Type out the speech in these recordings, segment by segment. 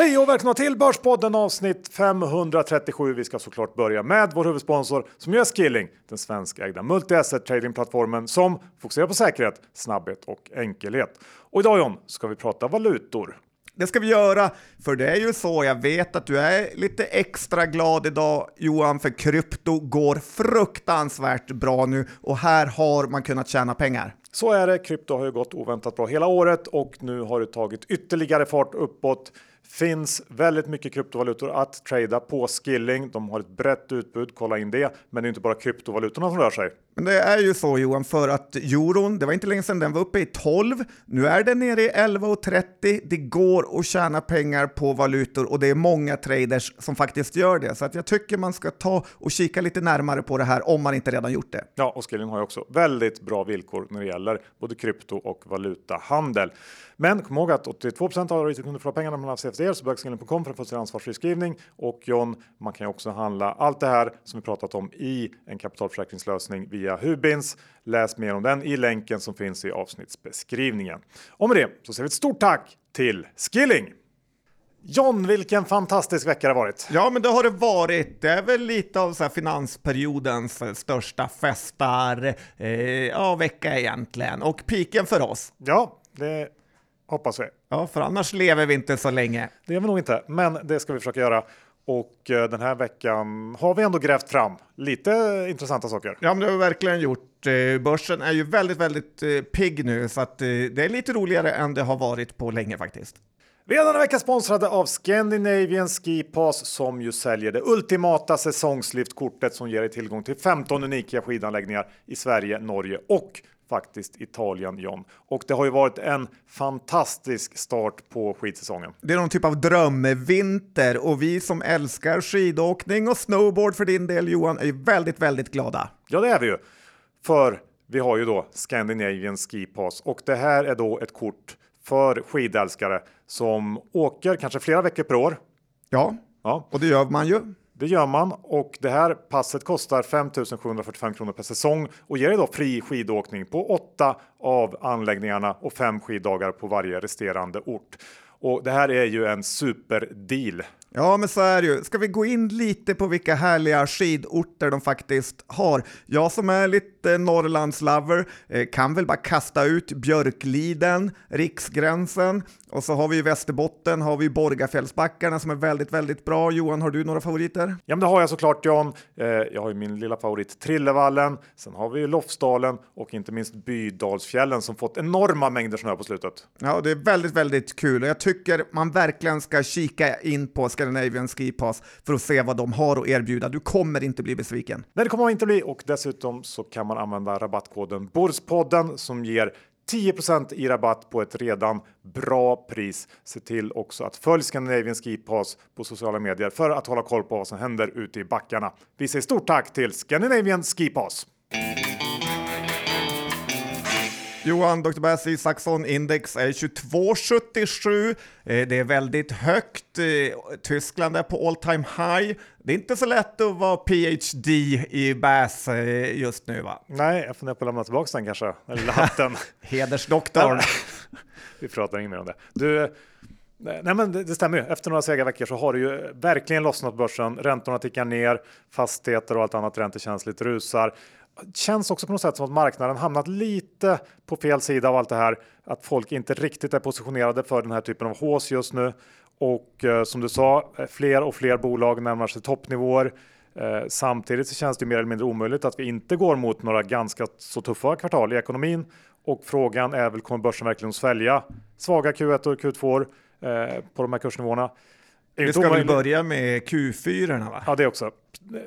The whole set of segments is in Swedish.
Hej och välkomna till Börspodden avsnitt 537. Vi ska såklart börja med vår huvudsponsor som gör Skilling, den svenskägda multi-asset tradingplattformen som fokuserar på säkerhet, snabbhet och enkelhet. Och idag John ska vi prata valutor. Det ska vi göra, för det är ju så, jag vet att du är lite extra glad idag Johan, för krypto går fruktansvärt bra nu och här har man kunnat tjäna pengar. Så är det, krypto har ju gått oväntat bra hela året och nu har det tagit ytterligare fart uppåt finns väldigt mycket kryptovalutor att trada på Skilling. De har ett brett utbud, kolla in det. Men det är inte bara kryptovalutorna som rör sig. Men det är ju så Johan, för att euron, det var inte länge sedan den var uppe i 12. Nu är den nere i 11,30. Det går att tjäna pengar på valutor och det är många traders som faktiskt gör det. Så att jag tycker man ska ta och kika lite närmare på det här om man inte redan gjort det. Ja, och Skilling har ju också väldigt bra villkor när det gäller både krypto och valutahandel. Men kom ihåg att 82 av retailkunder förlorar pengarna mellan CFDR så bögskilling.com för att få sin ansvarsfri skrivning. Och John, man kan ju också handla allt det här som vi pratat om i en kapitalförsäkringslösning via Hubins. Läs mer om den i länken som finns i avsnittsbeskrivningen. Och med det så säger vi ett stort tack till Skilling! John, vilken fantastisk vecka det varit! Ja, men det har det varit. Det är väl lite av så finansperiodens största festar, eh, ja, vecka egentligen. Och piken för oss. Ja, det hoppas vi. Ja, för annars lever vi inte så länge. Det gör vi nog inte, men det ska vi försöka göra. Och eh, den här veckan har vi ändå grävt fram lite intressanta saker. Ja, men det har vi verkligen gjort. Eh, börsen är ju väldigt, väldigt eh, pigg nu, så att det är lite roligare än det har varit på länge faktiskt. Vi är denna vecka sponsrade av Scandinavian Ski Pass som ju säljer det ultimata säsongsliftkortet som ger dig tillgång till 15 unika skidanläggningar i Sverige, Norge och faktiskt Italien John. Och det har ju varit en fantastisk start på skidsäsongen. Det är någon typ av drömvinter och vi som älskar skidåkning och snowboard för din del Johan är väldigt, väldigt glada. Ja, det är vi ju. För vi har ju då Scandinavian Ski Pass och det här är då ett kort för skidälskare som åker kanske flera veckor per år. Ja, ja. och det gör man ju. Det gör man och det här passet kostar 5 745 kronor per säsong och ger då fri skidåkning på åtta av anläggningarna och fem skiddagar på varje resterande ort. Och det här är ju en superdeal. Ja, men så är det ju. Ska vi gå in lite på vilka härliga skidorter de faktiskt har? Jag som är lite Norrlandslover eh, kan väl bara kasta ut Björkliden, Riksgränsen och så har vi i Västerbotten har vi Borgafjällsbackarna som är väldigt, väldigt bra. Johan, har du några favoriter? Ja, men det har jag såklart John. Eh, jag har ju min lilla favorit Trillevallen. Sen har vi Lofsdalen och inte minst Bydalsfjällen som fått enorma mängder snö på slutet. Ja, det är väldigt, väldigt kul och jag tycker man verkligen ska kika in på Scandinavian Ski Pass för att se vad de har att erbjuda. Du kommer inte bli besviken. Nej, det kommer man inte bli och dessutom så kan man använda rabattkoden Borspodden som ger 10% i rabatt på ett redan bra pris. Se till också att följ Scandinavian Ski Pass på sociala medier för att hålla koll på vad som händer ute i backarna. Vi säger stort tack till Scandinavian Ski Pass! Johan, Dr. Bassi, Saxon Index är 22,77. Eh, det är väldigt högt. Eh, Tyskland är på all time high. Det är inte så lätt att vara PhD i BAS eh, just nu va? Nej, jag funderar på att lämna tillbaka den kanske, lilla hatten. Hedersdoktorn. Vi pratar inget mer om det. Du, Nej, men det, det stämmer ju. Efter några sega veckor så har det ju verkligen lossnat börsen. Räntorna tickar ner, fastigheter och allt annat räntekänsligt rusar känns också på något sätt som att marknaden hamnat lite på fel sida av allt det här. Att folk inte riktigt är positionerade för den här typen av hås just nu. Och eh, som du sa, eh, fler och fler bolag närmar sig toppnivåer. Eh, samtidigt så känns det mer eller mindre omöjligt att vi inte går mot några ganska så tuffa kvartal i ekonomin. Och frågan är väl, kommer börsen verkligen svälja svaga Q1 och Q2 eh, på de här kursnivåerna? Vi ska väl börja med Q4? Va? Ja, det också.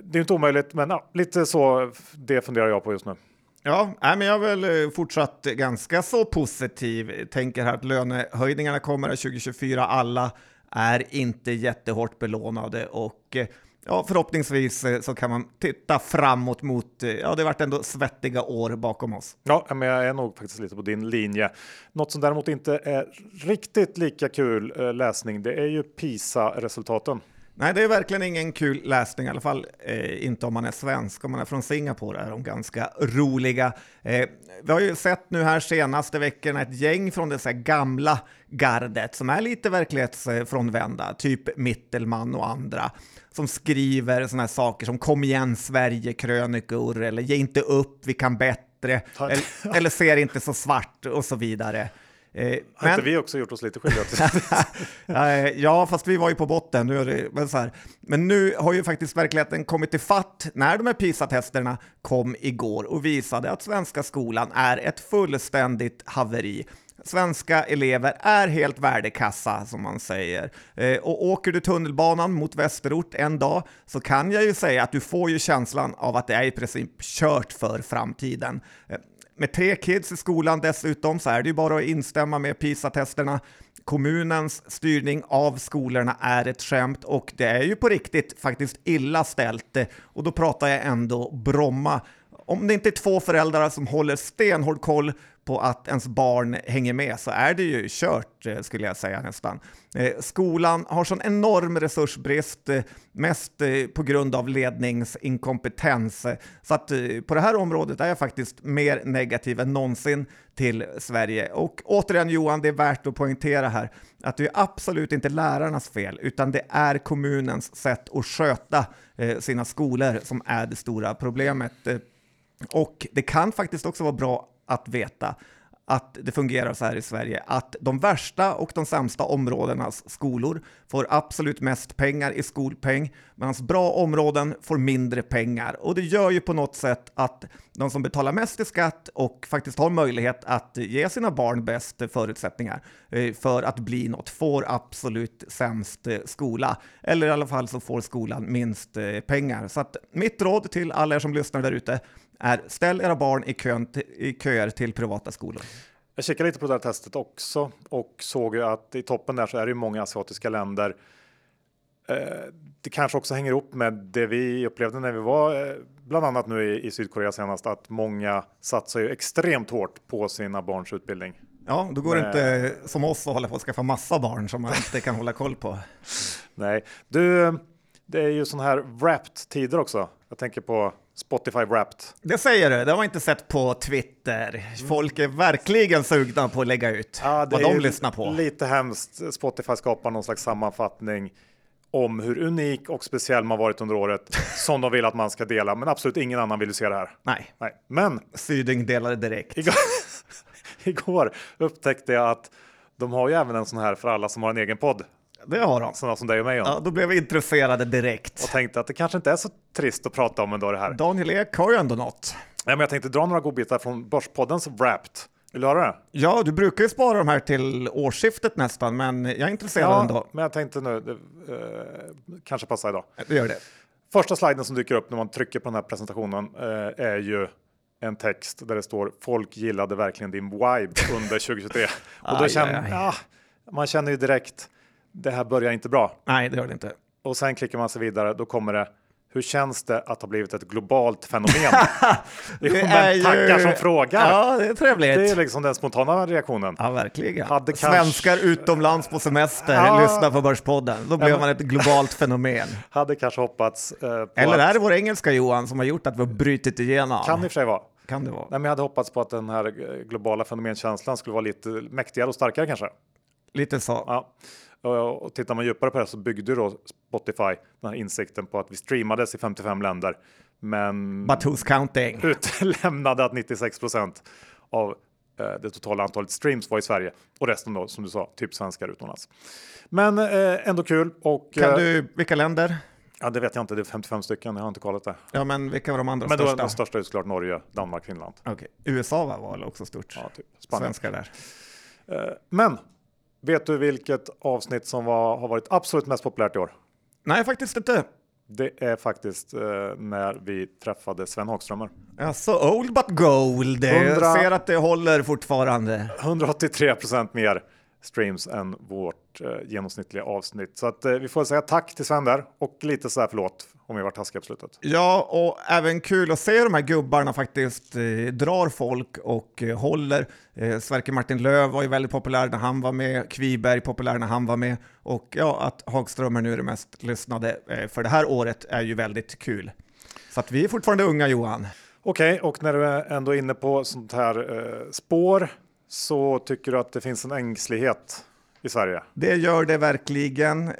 Det är inte omöjligt, men ja, lite så det funderar jag på just nu. Ja, men jag är väl eh, fortsatt ganska så positiv. Tänker här att lönehöjningarna kommer 2024. Alla är inte jättehårt belånade och eh, ja, förhoppningsvis eh, så kan man titta framåt mot, eh, ja det har varit ändå svettiga år bakom oss. Ja, men jag är nog faktiskt lite på din linje. Något som däremot inte är riktigt lika kul eh, läsning, det är ju PISA-resultaten. Nej, det är verkligen ingen kul läsning, i alla fall eh, inte om man är svensk. Om man är från Singapore är de ganska roliga. Eh, vi har ju sett nu här senaste veckorna ett gäng från det så gamla gardet som är lite verklighetsfrånvända, typ Mittelman och andra, som skriver sådana här saker som kom igen Sverige-krönikor eller ge inte upp, vi kan bättre, eller, eller ser inte så svart och så vidare. Eh, Har men, inte vi också gjort oss lite skyldiga till Ja, fast vi var ju på botten. Nu det, men, så här. men nu har ju faktiskt verkligheten kommit i fatt när de här PISA-testerna kom igår och visade att svenska skolan är ett fullständigt haveri. Svenska elever är helt värdekassa, som man säger. Eh, och åker du tunnelbanan mot västerort en dag så kan jag ju säga att du får ju känslan av att det är i princip kört för framtiden. Eh, med tre kids i skolan dessutom så är det ju bara att instämma med PISA-testerna. Kommunens styrning av skolorna är ett skämt och det är ju på riktigt faktiskt illa ställt. Och då pratar jag ändå Bromma. Om det inte är två föräldrar som håller stenhård koll på att ens barn hänger med så är det ju kört eh, skulle jag säga nästan. Eh, skolan har sån enorm resursbrist, eh, mest på grund av ledningsinkompetens. Så att på det här området är jag faktiskt mer negativ än någonsin till Sverige. Och återigen Johan, det är värt att poängtera här att det är absolut inte lärarnas fel, utan det är kommunens sätt att sköta sina skolor som är det stora problemet. Och det kan faktiskt också vara bra att veta att det fungerar så här i Sverige, att de värsta och de sämsta områdenas skolor får absolut mest pengar i skolpeng, medan bra områden får mindre pengar. Och det gör ju på något sätt att de som betalar mest i skatt och faktiskt har möjlighet att ge sina barn bäst förutsättningar eh, för att bli något får absolut sämst eh, skola. Eller i alla fall så får skolan minst eh, pengar. Så att mitt råd till alla er som lyssnar där ute, är ställ era barn i, kön, i köer till privata skolor. Jag kikade lite på det här testet också och såg ju att i toppen där så är det ju många asiatiska länder. Eh, det kanske också hänger ihop med det vi upplevde när vi var eh, bland annat nu i, Sydkorea senast, att många satsar ju extremt hårt på sina barns utbildning. Ja, då går det inte som oss att hålla på att skaffa massa barn som man inte kan hålla koll på. Nej, du, det är ju sån här wrapped tider också. Jag tänker på Spotify Wrapped. Det säger du, det har man inte sett på Twitter. Folk är verkligen sugna på att lägga ut ja, vad de lyssnar på. Lite hemskt. Spotify skapar någon slags sammanfattning om hur unik och speciell man varit under året som de vill att man ska dela. Men absolut ingen annan vill se det här. Nej. Nej. Men Syding delade direkt. Igår, igår upptäckte jag att de har ju även en sån här för alla som har en egen podd det har de. Sådana som dig och mig. Ja, då blev vi intresserade direkt. Och tänkte att det kanske inte är så trist att prata om ändå det här. Daniel Ek har ju ändå något. Ja, men jag tänkte dra några godbitar från Börspoddens Wrapped. Vill du höra det? Ja, du brukar ju spara de här till årsskiftet nästan, men jag är intresserad ja, ändå. men jag tänkte nu, det eh, kanske passar idag. Det gör det. Första sliden som dyker upp när man trycker på den här presentationen eh, är ju en text där det står folk gillade verkligen din vibe under 2023. Och då känner, ja, man känner ju direkt det här börjar inte bra. Nej, det gör det inte. Och sen klickar man sig vidare, då kommer det hur känns det att ha blivit ett globalt fenomen? det är ju... tackar som frågar. Ja, det är trevligt. Det är liksom den spontana reaktionen. Ja, verkligen. Hade Svenskar utomlands på semester ja. lyssnar på Börspodden. Då blev man ett globalt fenomen. Hade kanske hoppats. Eh, Eller är det vår engelska Johan som har gjort att vi har brutit igenom? Kan i och för sig vara. Kan det vara. Nej, men jag hade hoppats på att den här eh, globala fenomenkänslan skulle vara lite mäktigare och starkare kanske. Lite så. Ja. Och tittar man djupare på det så byggde då Spotify den här insikten på att vi streamades i 55 länder. Men But who's counting? utlämnade att 96 procent av eh, det totala antalet streams var i Sverige och resten då som du sa, typ svenskar utomlands. Men eh, ändå kul. Och, kan eh, du, vilka länder? Ja, det vet jag inte. Det är 55 stycken. Jag har inte kollat det. Ja, men vilka var de andra men största? Men de största är såklart Norge, Danmark, Finland. Okay. USA var väl också stort? Ja, typ. Spanien. Svenskar där. Eh, men Vet du vilket avsnitt som var, har varit absolut mest populärt i år? Nej, faktiskt inte. Det är faktiskt eh, när vi träffade Sven Hagströmer. Alltså old but gold. 100, Jag ser att det håller fortfarande. 183 procent mer streams än vårt eh, genomsnittliga avsnitt. Så att, eh, vi får säga tack till Sven där och lite så här förlåt om vi var taskiga på slutet. Ja, och även kul att se de här gubbarna faktiskt eh, drar folk och eh, håller. Eh, Sverker Martin Löv var ju väldigt populär när han var med, Kviberg populär när han var med och ja, att Hagström är nu det mest lyssnade eh, för det här året är ju väldigt kul. Så att vi är fortfarande unga Johan. Okej, och när du är ändå inne på sånt här eh, spår så tycker du att det finns en ängslighet i Sverige? Det gör det verkligen.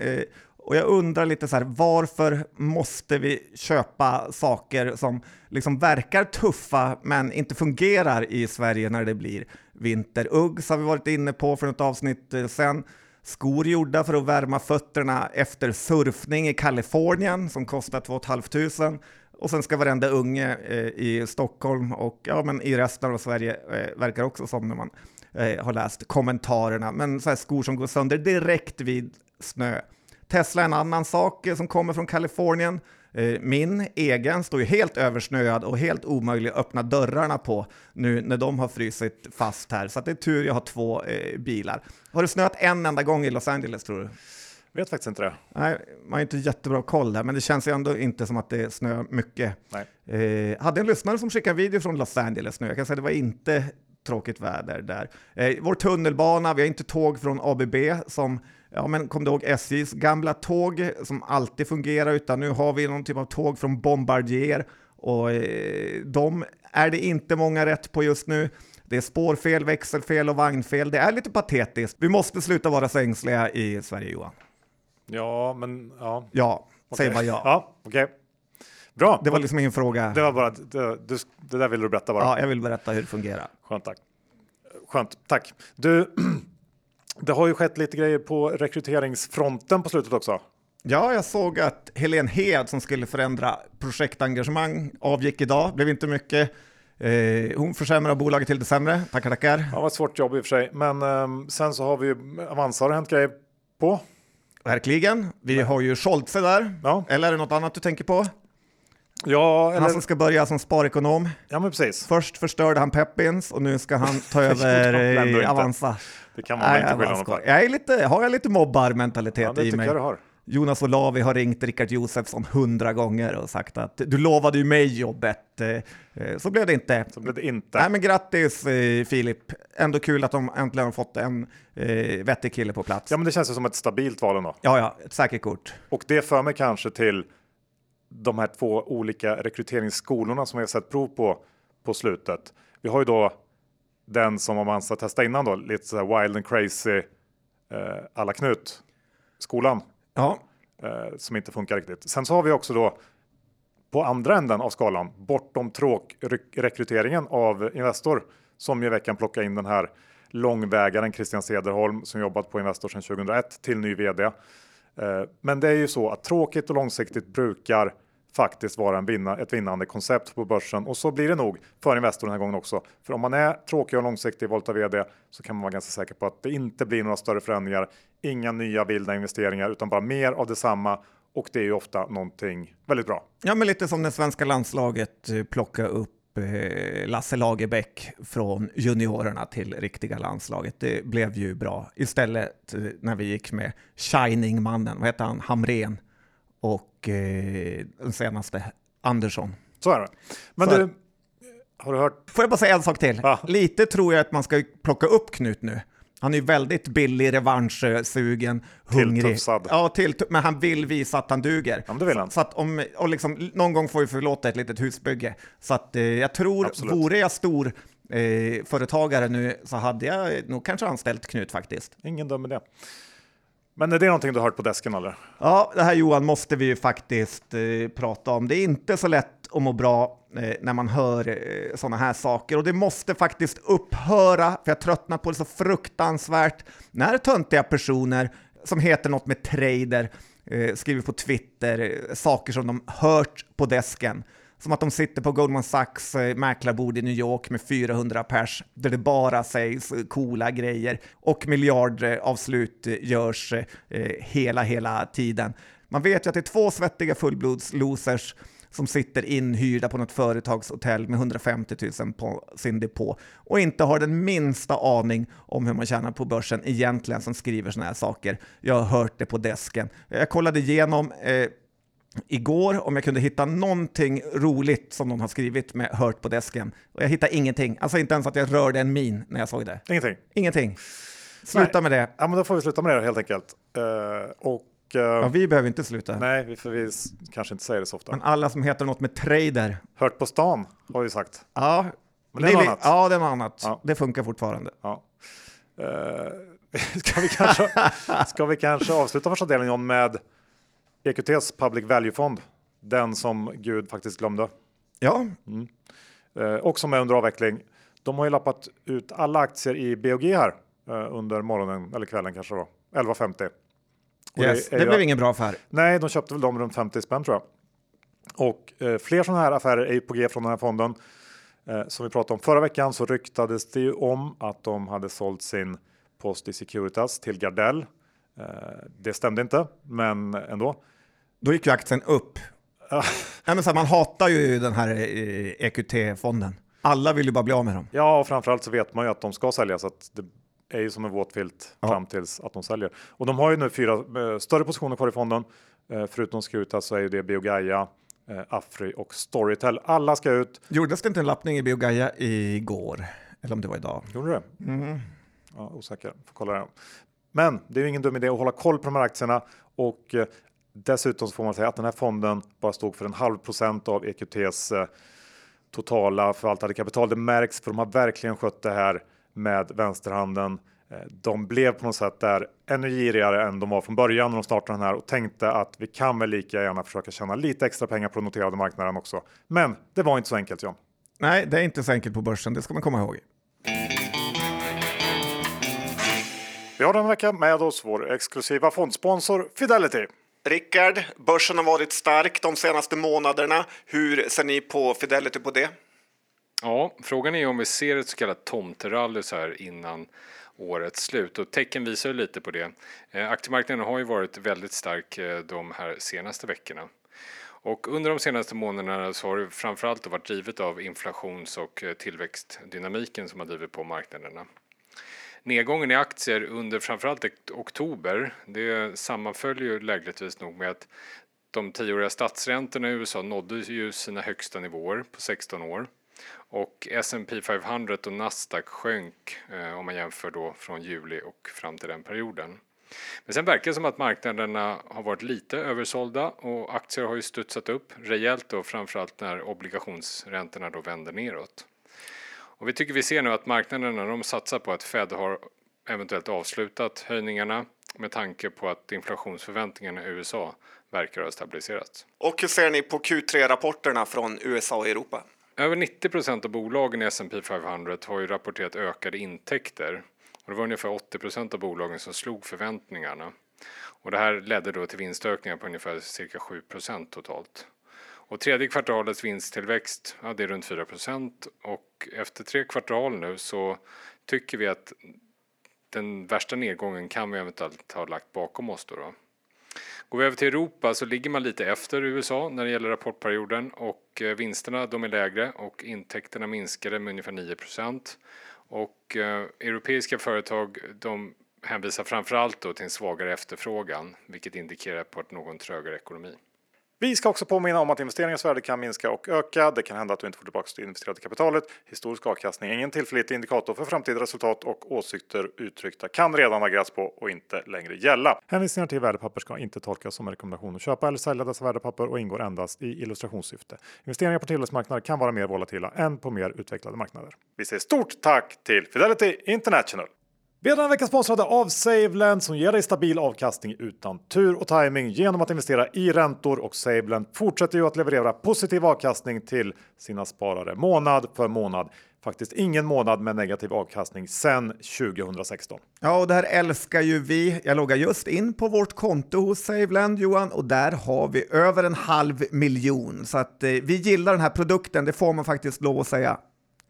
Och jag undrar lite så här, varför måste vi köpa saker som liksom verkar tuffa men inte fungerar i Sverige när det blir vinter? Uggs har vi varit inne på för något avsnitt eh, sen. Skor gjorda för att värma fötterna efter surfning i Kalifornien som kostar 2 500. Och sen ska varenda unge eh, i Stockholm och ja, men i resten av Sverige eh, verkar också som när man eh, har läst kommentarerna. Men så här skor som går sönder direkt vid snö. Tesla är en annan sak som kommer från Kalifornien. Eh, min egen står ju helt översnöad och helt omöjlig att öppna dörrarna på nu när de har frysit fast här. Så det är tur jag har två eh, bilar. Har det snöat en enda gång i Los Angeles tror du? Vet faktiskt inte det. Nej, man har inte jättebra koll där, men det känns ju ändå inte som att det snöar mycket. Nej. Eh, hade en lyssnare som skickade video från Los Angeles nu. Jag kan säga att det var inte tråkigt väder där. Eh, vår tunnelbana, vi har inte tåg från ABB som Ja, men kom du ihåg SJs gamla tåg som alltid fungerar, utan nu har vi någon typ av tåg från Bombardier och eh, de är det inte många rätt på just nu. Det är spårfel, växelfel och vagnfel. Det är lite patetiskt. Vi måste sluta vara så ängsliga i Sverige, Johan. Ja, men ja. Ja, säg Okej. bara ja. Ja, okej. Bra. Det var liksom ingen fråga. Det var bara, det, det där vill du berätta bara. Ja, jag vill berätta hur det fungerar. Skönt, tack. Skönt, tack. Du, det har ju skett lite grejer på rekryteringsfronten på slutet också. Ja, jag såg att Helen Hed som skulle förändra projektengagemang avgick idag. Blev inte mycket. Eh, hon försämrar bolaget till det sämre. Tackar, tackar. Ja, det var ett svårt jobb i och för sig, men ehm, sen så har vi ju Avanza har det hänt grejer på. Verkligen. Vi har ju Scholze där. Ja, Eller är det något annat du tänker på? ja, Han eller, som ska börja som sparekonom. ja men precis. Först förstörde han Peppins och nu ska han ta över han eh. Avanza. Det kan man Nej, inte skylla jag är lite, har jag lite mobbarmentalitet Ja, det i mig. jag du har. Jonas Olavi har ringt Rickard Josefsson hundra gånger och sagt att du lovade ju mig jobbet. Eh, eh, Så blev det inte. Så blev det inte. Nej men grattis eh, Filip, ändå kul att de äntligen har fått en eh, vettig kille på plats. Ja, Ja, men det känns ju som ett stabilt val ändå. ja, ett säkert kort. Och det för mig kanske till de här två olika rekryteringsskolorna som vi har sett prov på på slutet. Vi har ju då den som Avanza testade innan då, lite så här wild and crazy eh, alla Knut skolan Ja, eh, som inte funkar riktigt. Sen så har vi också då på andra änden av skalan bortom tråkrekryteringen av Investor som i veckan plockade in den här långvägaren Christian Cederholm som jobbat på Investor sedan 2001 till ny vd. Eh, Men det är ju så att tråkigt och långsiktigt brukar faktiskt vara en vinna, ett vinnande koncept på börsen och så blir det nog för Investor den här gången också. För om man är tråkig och långsiktig Volta av vd så kan man vara ganska säker på att det inte blir några större förändringar, inga nya vilda investeringar utan bara mer av detsamma och det är ju ofta någonting väldigt bra. ja men lite som det svenska landslaget eh, plocka upp eh, Lasse Lagerbäck från juniorerna till riktiga landslaget. Det blev ju bra. Istället eh, när vi gick med Shining-mannen, vad heter han, Hamren och eh, den senaste Andersson. Så är det. Men du, har du hört? Får jag bara säga en sak till? Ja. Lite tror jag att man ska plocka upp Knut nu. Han är ju väldigt billig, revanschsugen, hungrig. Tilltufsad. Ja, till, men han vill visa att han duger. Ja, det vill han. Så att om, och liksom, någon gång får vi förlåta ett litet husbygge. Så att eh, jag tror, Absolut. vore jag stor eh, företagare nu så hade jag nog kanske anställt Knut faktiskt. Ingen dömer det. Men är det någonting du har hört på desken eller? Ja, det här Johan måste vi ju faktiskt eh, prata om. Det är inte så lätt att må bra eh, när man hör eh, sådana här saker och det måste faktiskt upphöra för jag tröttnar på det så fruktansvärt när töntiga personer som heter något med trader eh, skriver på Twitter eh, saker som de hört på desken. Som att de sitter på Goldman Sachs eh, mäklarbord i New York med 400 pers där det bara sägs coola grejer och miljardavslut eh, görs eh, hela, hela tiden. Man vet ju att det är två svettiga fullblodslosers som sitter inhyrda på något företagshotell med 150 000 på sin depå och inte har den minsta aning om hur man tjänar på börsen egentligen som skriver sådana här saker. Jag har hört det på desken. Jag kollade igenom eh, igår om jag kunde hitta någonting roligt som någon har skrivit med hört på desken. Och jag hittade ingenting. Alltså inte ens att jag rörde en min när jag såg det. Ingenting. Ingenting. Sluta Nej. med det. Ja, men då får vi sluta med det helt enkelt. Uh, och uh, Ja, vi behöver inte sluta. nej, för vi kanske inte säger det så ofta. Men alla som heter något med trader. Hört på stan har vi sagt. Ja, Men det är något annat. Ja, det är något annat. Ja. Det funkar fortfarande. Ja. Uh, ska, vi kanske, ska vi kanske avsluta första delen John, med EQTs Public Value-fond? Den som Gud faktiskt glömde. Ja, Eh, och som är under avveckling. De har ju lappat ut alla aktier i BOG här eh, under morgonen eller kvällen kanske då. 11.50. Och yes. det ju- blev ingen bra affär. Nej, de köpte väl dem runt 50 spänn tror jag. Och eh, fler sådana här affärer är ju på G från den här fonden. Eh, som vi pratade om förra veckan så ryktades det ju om att de hade sålt sin post i Securitas till Gardell. Eh, det stämde inte, men ändå. Då gick ju aktien upp. Ja. Men så här, man hatar ju den här eh, EQT-fonden. Alla vill ju bara bli av med dem. Ja, och framförallt så vet man ju att de ska säljas. Så att det är ju som en våt filt Ja. fram tills att de säljer. Och de har ju nu fyra eh, större positioner kvar i fonden. Eh, förutom Securitas så är ju det Biogaia, eh, Afry och Storytel. Alla ska ut. Gjordes det inte en lappning i Biogaia igår? Eller om det var idag? Gjorde det? Ja, osäker. Får kolla det. Men det är ju ingen dum idé att hålla koll på de här aktierna och dessutom så får man säga att den här fonden bara stod för en halv procent av EQTs eh, totala förvaltade kapital. Det märks för de har verkligen skött det här med vänsterhanden. Eh, De blev på något sätt där ännu girigare än de var från början när de startade den här och tänkte att vi kan väl lika gärna försöka tjäna lite extra pengar på den noterade marknaden också. Men det var inte så enkelt John. Nej, det är inte så enkelt på börsen, det ska man komma ihåg. Vi har den vecka med oss vår exklusiva fondsponsor Fidelity. Rickard, börsen har varit stark de senaste månaderna. Hur ser ni på Fidelity på det? Ja, frågan är om vi ser ett så kallat tomterally så här innan årets slut och tecken visar ju lite på det. Eh, aktiemarknaden har ju varit väldigt stark eh, de här senaste veckorna. Och under de senaste månaderna så har det framförallt varit drivet av inflations och eh, tillväxtdynamiken som har drivit på marknaderna. Nedgången i aktier under framförallt oktober det sammanföljer ju lägligtvis nog med att de tioåriga statsräntorna i USA nådde ju sina högsta nivåer på 16 år och S&P 500 och Nasdaq sjönk eh, om man jämför då från juli och fram till den perioden. Men sen verkar det som att marknaderna har varit lite översålda och aktier har ju studsat upp rejält då framförallt när obligationsräntorna då vänder neråt. Och vi tycker vi ser nu att marknaderna de satsar på att Fed har eventuellt avslutat höjningarna med tanke på att inflationsförväntningarna i USA verkar ha stabiliserats. Och hur ser ni på Q3-rapporterna från USA och Europa? Över 90 procent av bolagen i S&P 500 har ju rapporterat ökade intäkter. Och det var ungefär 80 procent av bolagen som slog förväntningarna. Och det här ledde då till vinstökningar på ungefär cirka 7 procent totalt. Och tredje kvartalets vinsttillväxt, ja, det är runt 4 procent. Och efter tre kvartal nu så tycker vi att den värsta nedgången kan vi eventuellt ha lagt bakom oss då. då. Går vi över till Europa så ligger man lite efter USA när det gäller rapportperioden och eh, vinsterna de är lägre och intäkterna minskade med ungefär 9 Och eh, europeiska företag de hänvisar framförallt då till en svagare efterfrågan vilket indikerar på ett någon trögare ekonomi. Vi ska också påminna om att investeringens värde kan minska och öka. Det kan hända att du inte får tillbaka det investerade kapitalet. Historisk avkastning är ingen tillförlitlig indikator för framtida resultat och åsikter uttryckta kan redan ha på och inte längre gälla. Hänvisningar till värdepapper ska inte tolkas som en rekommendation att köpa eller sälja dessa värdepapper och ingår endast i illustrationssyfte. Investeringar på tillväxtmarknader kan vara mer volatila än på mer utvecklade marknader. Vi säger stort tack till Fidelity International! Vi är denna vecka sponsrade av SaveLend som ger dig stabil avkastning utan tur och timing genom att investera i räntor och SaveLend fortsätter ju att leverera positiv avkastning till sina sparare månad för månad. Faktiskt ingen månad med negativ avkastning sedan 2016. Ja, och det här älskar ju vi. Jag loggar just in på vårt konto hos SaveLend, Johan, och där har vi över en halv miljon. Så att eh, vi gillar den här produkten, det får man faktiskt lov att säga.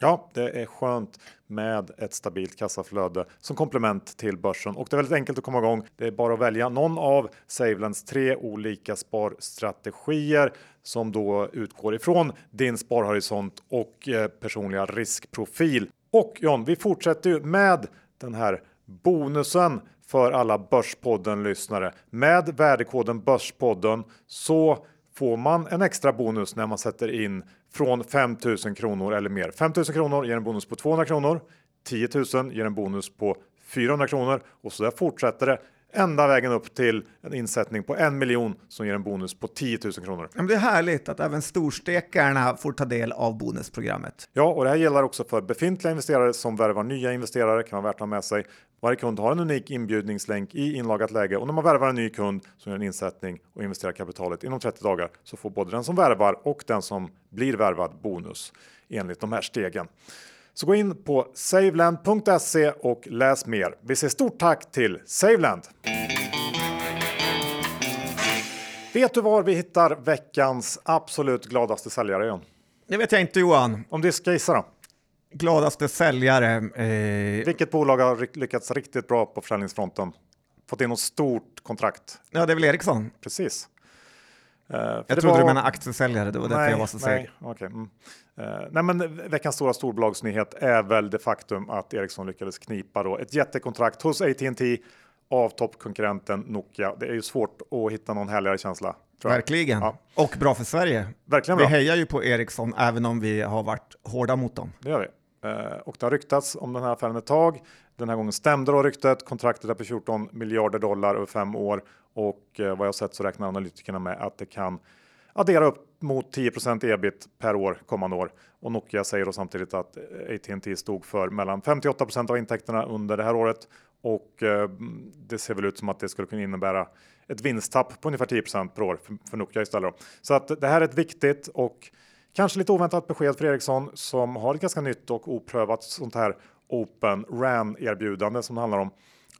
Ja, det är skönt med ett stabilt kassaflöde som komplement till börsen och det är väldigt enkelt att komma igång. Det är bara att välja någon av Savelands tre olika sparstrategier som då utgår ifrån din sparhorisont och eh, personliga riskprofil. Och John, vi fortsätter ju med den här bonusen för alla Börspodden lyssnare. Med värdekoden Börspodden så får man en extra bonus när man sätter in från 5000 kronor eller mer. 5000 kronor ger en bonus på 200 kronor. 10 000 ger en bonus på 400 kronor och så där fortsätter det ända vägen upp till en insättning på en miljon som ger en bonus på 10 000 kronor. Men det är härligt att även storstekarna får ta del av bonusprogrammet. Ja, och det här gäller också för befintliga investerare som värvar nya investerare kan vara värt att ha med sig. Varje kund har en unik inbjudningslänk i inloggat läge och när man värvar en ny kund som gör en insättning och investerar kapitalet inom 30 dagar så får både den som värvar och den som blir värvad bonus enligt de här stegen. Så gå in på saveland.se och läs mer. Vi säger stort tack till Saveland! Vet du var vi hittar veckans absolut gladaste säljare John? Det vet jag inte Johan. Om du ska gissa då? Gladaste säljare. Eh... Vilket bolag har lyckats riktigt bra på försäljningsfronten? Fått in något stort kontrakt? Ja, det är väl Ericsson. Precis. Uh, jag trodde var... du menade aktiesäljare, det var därför jag var så seg. Okay. Mm. Uh, nej, men veckans stora storbolagsnyhet är väl det faktum att Ericsson lyckades knipa då ett jättekontrakt hos AT&T av toppkonkurrenten Nokia. Det är ju svårt att hitta någon härligare känsla. Verkligen. Ja. Och bra för Sverige. Verkligen vi bra. hejar ju på Ericsson även om vi har varit hårda mot dem. Det gör vi. Uh, och det har ryktats om den här affären ett tag. Den här gången stämde då ryktet. Kontraktet är på 14 miljarder dollar över fem år och eh, vad jag sett så räknar analytikerna med att det kan addera upp mot 10% ebit per år kommande år. Och Nokia säger då samtidigt att eh, AT&T stod för mellan 58% av intäkterna under det här året och eh, det ser väl ut som att det skulle kunna innebära ett vinsttapp på ungefär 10% per år för, för Nokia istället. Då. Så att det här är ett viktigt och kanske lite oväntat besked för Ericsson som har ett ganska nytt och oprövat sånt här Open RAN erbjudande som det handlar om.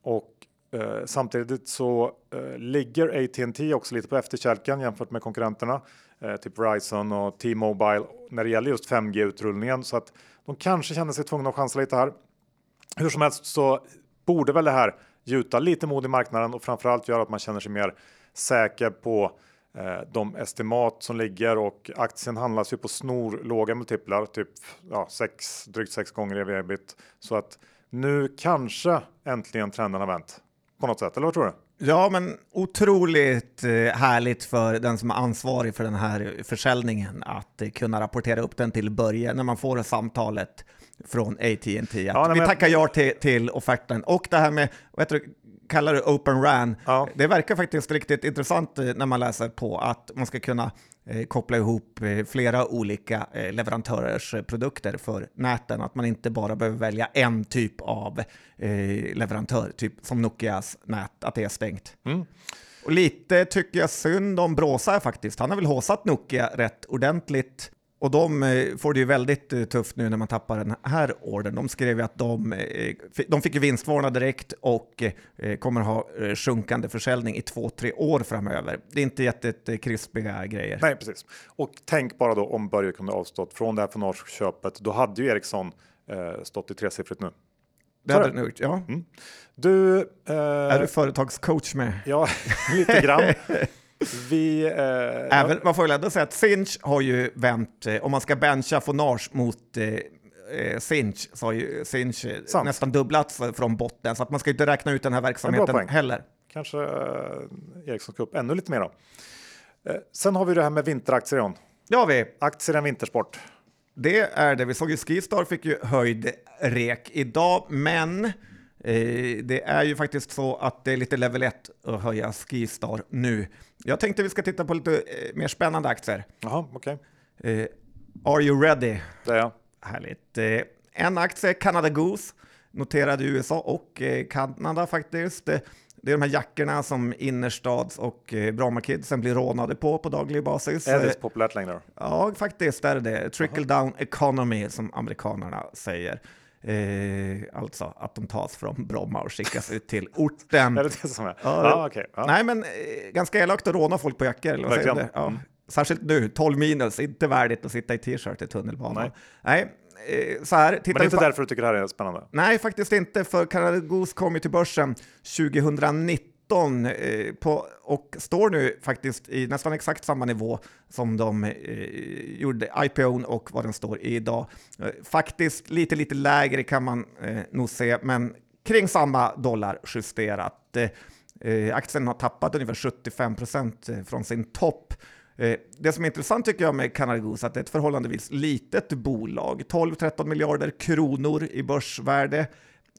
Och eh, samtidigt så eh, ligger AT&T också lite på efterkälken jämfört med konkurrenterna, eh, typ Verizon och T-Mobile när det gäller just 5G utrullningen så att de kanske känner sig tvungna att chansa lite här. Hur som helst så borde väl det här gjuta lite mod i marknaden och framförallt göra att man känner sig mer säker på eh, de estimat som ligger och aktien handlas ju på snorlåga multiplar, typ ja, sex, drygt sex gånger ev ebit. Så att nu kanske äntligen trenden har vänt på något sätt, eller vad tror du? Ja, men otroligt eh, härligt för den som är ansvarig för den här försäljningen att eh, kunna rapportera upp den till Börje när man får samtalet från AT&T. Ja, vi tackar ja till, till offerten. Och det här med, vad heter det, kallar det Open RAN. Ja. Det verkar faktiskt riktigt intressant eh, när man läser på att man ska kunna eh, koppla ihop eh, flera olika leverantörers produkter för näten. Att man inte bara behöver välja en typ av leverantör, typ som Nokias nät, att det är stängt. Mm. Och lite tycker jag synd om Bråsa faktiskt. Han har väl håsat Nokia rätt ordentligt och de eh, får det ju väldigt eh, tufft nu när man tappar den här ordern. De skrev ju att de, eh, de fick vinstvarna direkt och kommer ha sjunkande försäljning i två, tre år framöver. Det är inte jättekrispiga grejer. Nej, precis. Och tänk bara då om Börje kunde avstått från det här fonnageköpet. Då hade ju Ericsson stått i tresiffrigt nu. Det hade den gjort, ja. Mm. Du, eh, är du företagscoach med? Ja, lite grann. Vi, eh, Även, man får väl ändå säga att Sinch har ju vänt, eh, om man ska bencha Fonage mot eh, eh Sinch så har ju Sinch eh, Sant. nästan dubblats från botten, så att man ska inte räkna ut den här verksamheten heller. Kanske eh, Ericsson upp ännu lite mer då. Eh, sen har vi det här med vinteraktier John. Det har vi. Aktier är en vintersport. Det är det. Vi såg ju Skistar fick ju höjd rek idag, men det är ju faktiskt så att det är lite level 1 att höja Skistar nu. Jag tänkte vi ska titta på lite eh, mer spännande aktier. Jaha, okej. Okay. Eh, are you ready? Det är jag. Härligt. En aktie, Canada Goose, noterad i USA och Kanada faktiskt. Det är de här jackorna som innerstads och Brommakidsen blir rånade på på daglig basis. Är det så populärt längre? Ja, faktiskt är det Trickle down economy som amerikanerna säger. Eh, alltså att de tas från Bromma och skickas ut till orten. är det det som är? Ah, okay. ah. Nej, men eh, ganska elakt att råna folk på jackor. Eller vad säger ja. Mm. Särskilt nu, 12 minus, inte värdigt att sitta i t-shirt i tunnelbanan. Nej. Nej eh, så här, Men det är inte därför du tycker det här är spännande? Nej, faktiskt inte, för Canada Goose kom ju till börsen 2019 19 eh, på, och står nu faktiskt i nästan exakt samma nivå som de eh, gjorde IPO och vad den står i idag. Eh, faktiskt lite, lite lägre kan man eh, nog se, men kring samma dollar justerat. Eh, eh aktien har tappat ungefär 75 procent eh, från sin topp Eh, det som är intressant tycker jag med Canada Goose är att det är ett förhållandevis litet bolag. 12-13 miljarder kronor i börsvärde.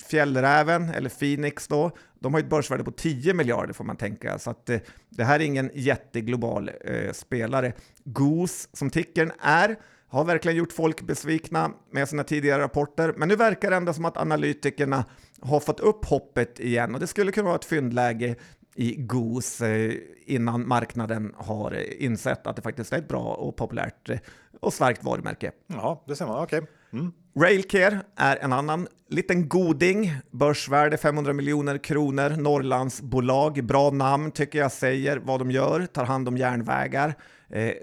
Fjällräven, eller Phoenix då, de har ett börsvärde på 10 miljarder får man tänka. Så att, eh, det här är ingen jätteglobal eh, spelare. Goose, som tickern är, har verkligen gjort folk besvikna med sina tidigare rapporter, men nu verkar det ändå som att analytikerna har fått upp hoppet igen och det skulle kunna vara ett fyndläge i GOS eh, innan marknaden har eh, insett att det faktiskt är ett bra och populärt eh, och starkt varumärke. Ja, det ser man. Okej. Okay. Mm. Railcare är en annan liten goding, börsvärde 500 miljoner kronor, Norrlandsbolag, bra namn tycker jag säger vad de gör, tar hand om järnvägar.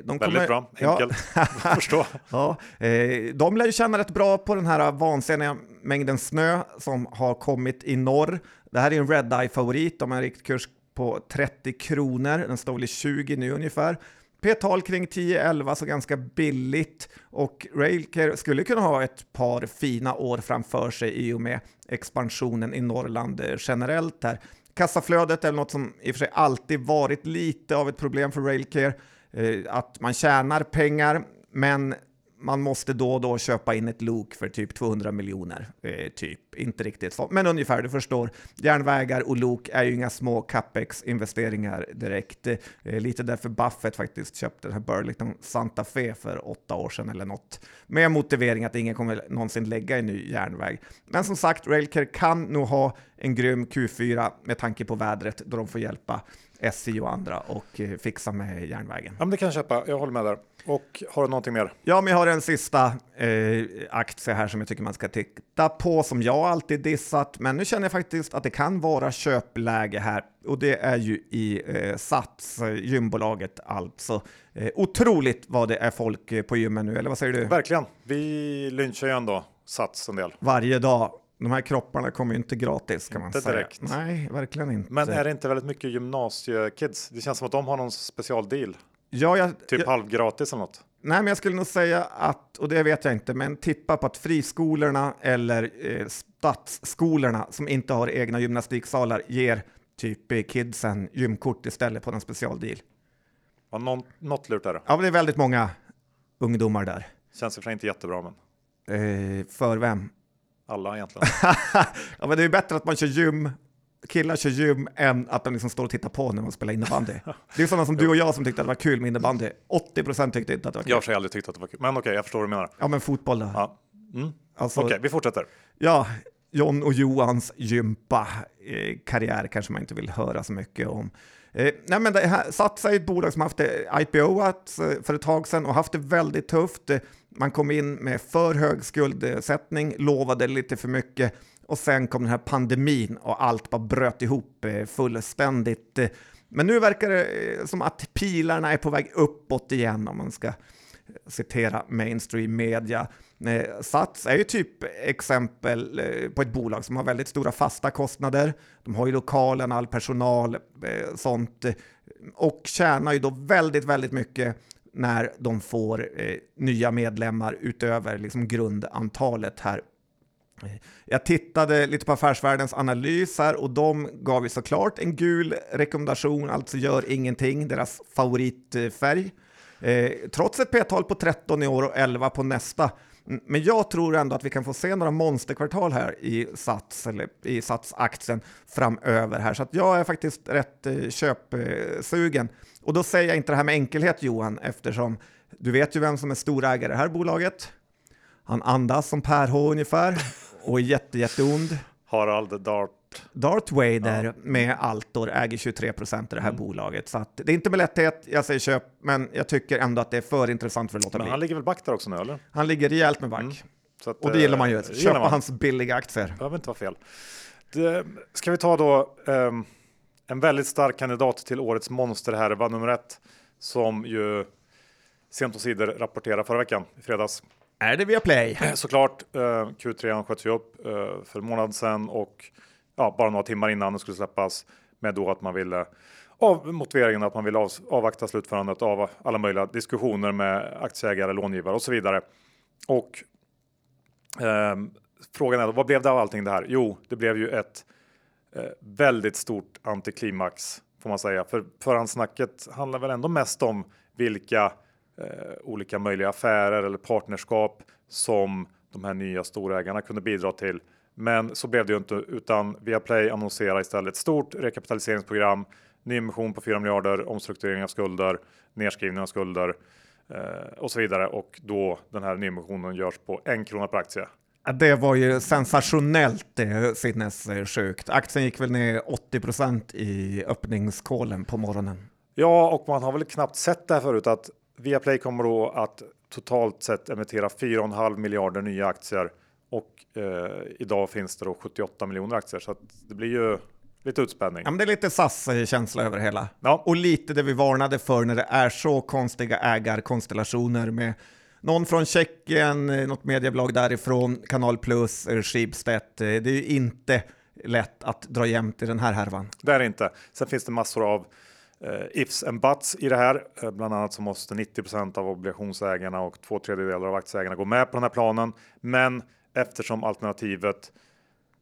De kommer, Väldigt bra, enkelt ja. att förstå. ja, de lär ju känna rätt bra på den här vansinniga mängden snö som har kommit i norr. Det här är en Red Eye-favorit, de har en riktkurs på 30 kronor. Den står väl i 20 nu ungefär. P-tal kring 10-11, så ganska billigt. Och Railcare skulle kunna ha ett par fina år framför sig i och med expansionen i Norrland eh, generellt här. Kassaflödet är något som i och för sig alltid varit lite av ett problem för Railcare. Eh, att man tjänar pengar, men man måste då och då köpa in ett lok för typ 200 miljoner. Eh, typ, inte riktigt så, men ungefär, du förstår. Järnvägar och lok är ju inga små capex-investeringar direkt. Eh, lite därför Buffett faktiskt köpte den här Burlington Santa Fe för åtta år sedan eller något. Med motivering att ingen kommer någonsin lägga en ny järnväg. Men som sagt, Railcare kan nog ha en grym Q4 med tanke på vädret då de får hjälpa SJ och andra och eh, fixa med järnvägen. Ja, men det kan jag köpa, jag håller med där. Och har du någonting mer? Ja, men jag har en sista eh, aktie här som jag tycker man ska titta på, som jag alltid dissat, men nu känner jag faktiskt att det kan vara köpläge här och det är ju i eh, Sats, eh, gymbolaget alltså. Eh, otroligt vad det är folk på gymmen nu, eller vad säger du? Verkligen. Vi lynchar ju ändå Sats en del. Varje dag de här kropparna kommer ju inte gratis kan inte man säga. Direkt. Nej, verkligen inte. Men är det inte väldigt mycket gymnasiekids? Det känns som att de har någon specialdeal. Ja, jag, typ jag, halvgratis eller något. Nej, men jag skulle nog säga att, och det vet jag inte, men tippa på att friskolorna eller eh, stadsskolorna som inte har egna gymnastiksalar ger typ kidsen gymkort istället på en specialdeal. Ja, någon, något lurt är det. Ja, det är väldigt många ungdomar där. Känns för sig inte jättebra, men. Eh, för vem? Alla egentligen. ja, men det är bättre att man kör gym, killar kör gym, än att de liksom står och tittar på när man spelar innebandy. Det är sådana som du och jag som tyckte att det var kul med innebandy. 80% tyckte inte att det var kul. Jag har aldrig tyckt att det var kul, men okej, okay, jag förstår vad du menar. Ja, men fotboll då? Ja. Mm. Alltså, okej, okay, vi fortsätter. Ja, John och Johans gympa eh, karriär kanske man inte vill höra så mycket om. Eh, nej men det här, Sats är ett bolag som haft det IPO-at eh, för ett tag sedan och haft det väldigt tufft. Man kom in med för hög skuldsättning, lovade lite för mycket och sen kom den här pandemin och allt bara bröt ihop eh, fullständigt. Eh, men nu verkar det eh, som att pilarna är på väg uppåt igen om man ska citera mainstream media. Sats är ju typ exempel på ett bolag som har väldigt stora fasta kostnader. De har ju lokalen, all personal, sånt och tjänar ju då väldigt, väldigt mycket när de får eh, nya medlemmar utöver liksom grundantalet här. Jag tittade lite på Affärsvärldens analys här och de gav ju såklart en gul rekommendation, alltså gör ingenting, deras favoritfärg. Eh, trots ett p-tal på 13 i år och 11 på nästa. Men jag tror ändå att vi kan få se några monsterkvartal här i Sats, eller i Sats-aktien framöver här. Så att jag är faktiskt rätt eh, köpsugen. Och då säger jag inte det här med enkelhet Johan, eftersom du vet ju vem som är storägare i det här bolaget. Han andas som Per H ungefär och är jätte, jätteond. Harald Dart Darth Vader ja. med Altor äger 23 procent i det här mm. bolaget. Så att, det är inte med lätthet jag säger köp, men jag tycker ändå att det är för intressant för att låta men bli. Han ligger väl back där också nu eller? Han ligger rejält med back. Mm. Att, och det gillar man ju, eh, köpa man. hans billiga aktier. Det behöver inte vara fel. Det, ska vi ta då um, en väldigt stark kandidat till årets monsterhärva nummer ett som ju sent och sidor rapporterade förra veckan i fredags. Är det via Play? Såklart. Uh, Q3 sköts ju upp uh, för en månad sedan och ja, bara några timmar innan den skulle släppas med då att man ville av motiveringen att man vill av, avvakta slutförandet av alla möjliga diskussioner med aktieägare, långivare och så vidare. Och eh, frågan är då, vad blev det av allting det här? Jo, det blev ju ett eh, väldigt stort antiklimax får man säga. För förhandssnacket handlar väl ändå mest om vilka eh, olika möjliga affärer eller partnerskap som de här nya storägarna kunde bidra till. Men så blev det ju inte, utan Viaplay annonserar istället ett stort rekapitaliseringsprogram, nyemission på 4 miljarder, omstrukturering av skulder, nedskrivning av skulder eh, och så vidare. Och då den här nyemissionen görs på en krona per aktie. Det var ju sensationellt eh, sinnessjukt. Aktien gick väl ner 80% i öppningskålen på morgonen. Ja, och man har väl knappt sett det här förut att Viaplay kommer då att totalt sett emittera 4,5 miljarder nya aktier och eh, idag finns det då 78 miljoner aktier så att det blir ju lite utspänning. Ja, men det är lite SAS-känsla över hela. Ja. Och lite det vi varnade för när det är så konstiga ägarkonstellationer med någon från Tjeckien, eh, något mediebolag därifrån, Kanal Plus, eh, Schibsted. Eh, det är ju inte lätt att dra jämnt i den här härvan. Det är det inte. Sen finns det massor av eh, ifs and buts i det här. Eh, bland annat så måste 90% av obligationsägarna och två tredjedelar av aktieägarna gå med på den här planen. Men eftersom alternativet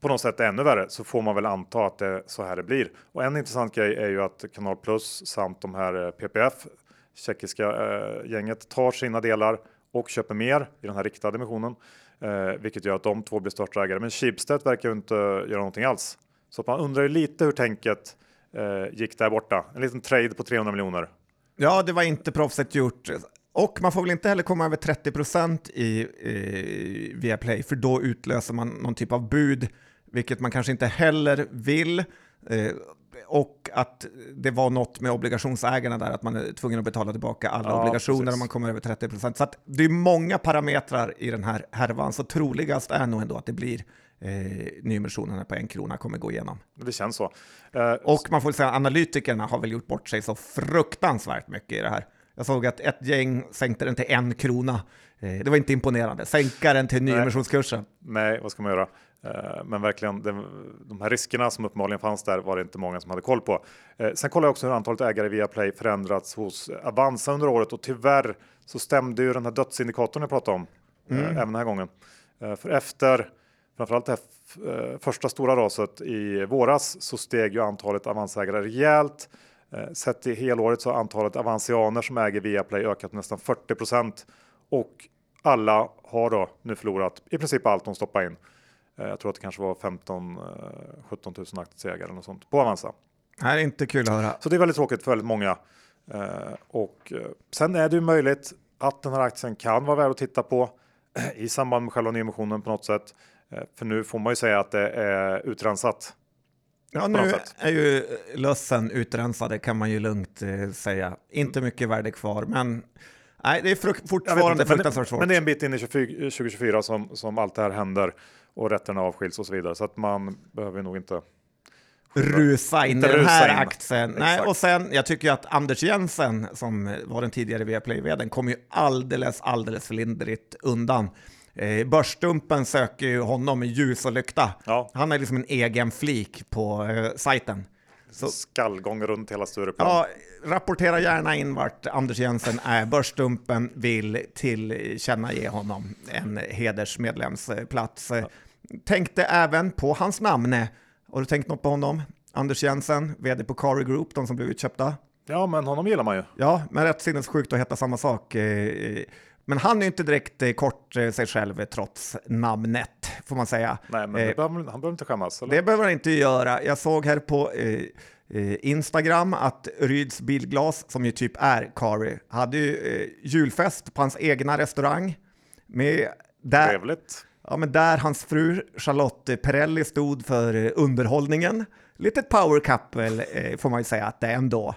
på något sätt är ännu värre så får man väl anta att det är så här det blir. Och en intressant grej är ju att Kanal Plus samt de här PPF, tjeckiska eh, gänget, tar sina delar och köper mer i den här riktade emissionen, eh, vilket gör att de två blir största ägare. Men Schibsted verkar ju inte göra någonting alls. Så att man undrar ju lite hur tänket eh, gick där borta. En liten trade på 300 miljoner. Ja, det var inte proffset gjort. Och man får väl inte heller komma över 30 procent i, i Viaplay, för då utlöser man någon typ av bud, vilket man kanske inte heller vill. Eh, och att det var något med obligationsägarna där, att man är tvungen att betala tillbaka alla Ja, obligationer precis. om man kommer över 30 procent. Så att det är många parametrar i den här härvan, så troligast är nog ändå att det blir eh, nyemissionerna på en krona kommer gå igenom. Det känns så. Eh, Och man får säga analytikerna har väl gjort bort sig så fruktansvärt mycket i det här. Jag såg att ett gäng sänkte den till en krona. Eh, Det var inte imponerande. Sänka den till nyemissionskursen. Nej, vad ska man göra? Eh, Men verkligen, de här riskerna som uppenbarligen fanns där var det inte många som hade koll på. Eh, Sen kollar jag också hur antalet ägare i Viaplay förändrats hos Avanza under året och tyvärr så stämde ju den här dödsindikatorn jag pratade om eh, även den här gången. För efter framförallt det här första stora raset i våras så steg ju antalet Avanza-ägare rejält. Eh, Sett i helåret så har antalet avansianer som äger Viaplay ökat med nästan 40 procent och alla har då nu förlorat i princip allt de stoppar in. Eh, Jag tror att det kanske var 15 eh, 17 000 aktieägare eller något sånt på Avanza. Det är inte kul att höra. Så det är väldigt tråkigt för väldigt många. Eh, Och sen är det ju möjligt att den här aktien kan vara värd att titta på i samband med själva nyemissionen på något sätt. För nu får man ju säga att det är utrensat. Ja, nu är ju lössen utrensade kan man ju lugnt eh, säga. Inte mycket värde kvar, men nej, det är fruk- fortfarande inte, men, fruktansvärt svårt. men det är en bit in i 24 2024 som, som allt det här händer och rätterna avskiljs och så vidare. Så att man behöver nog inte rusa in i den här in. aktien. Nej, och sen, jag tycker ju att Anders Jensen, som var den tidigare Viaplay-vdn, kommer ju alldeles, alldeles för lindrigt undan. Eh, Börsdumpen söker ju honom med ljus och lykta. Ja. Han är liksom en egen flik på eh, sajten. Så, skallgång runt hela Stureplan. ja, rapportera gärna in vart Anders Jensen är. Börsdumpen vill tillkännage honom en hedersmedlemsplats. Eh, Tänkte även på hans namn. Har du tänkt något på honom? Anders Jensen, vd på Cari Group, de som blev utköpta. ja, men honom gillar man ju. Ja, men rätt sinnessjukt att heta samma sak. Men han är ju inte direkt eh, kort eh, sig själv eh, trots namnet, får man säga. Nej, men Eh, behöver, han behöver inte skämmas. Eller? det behöver han inte göra. Jag såg här på eh, Instagram att Ryds Bilglas, som ju typ är Kari, hade ju eh, julfest på hans egna restaurang. Med där, Trevligt. ja, men där hans fru Charlotte Perrelli stod för underhållningen. Litet power couple eh, får man ju säga att det är ändå.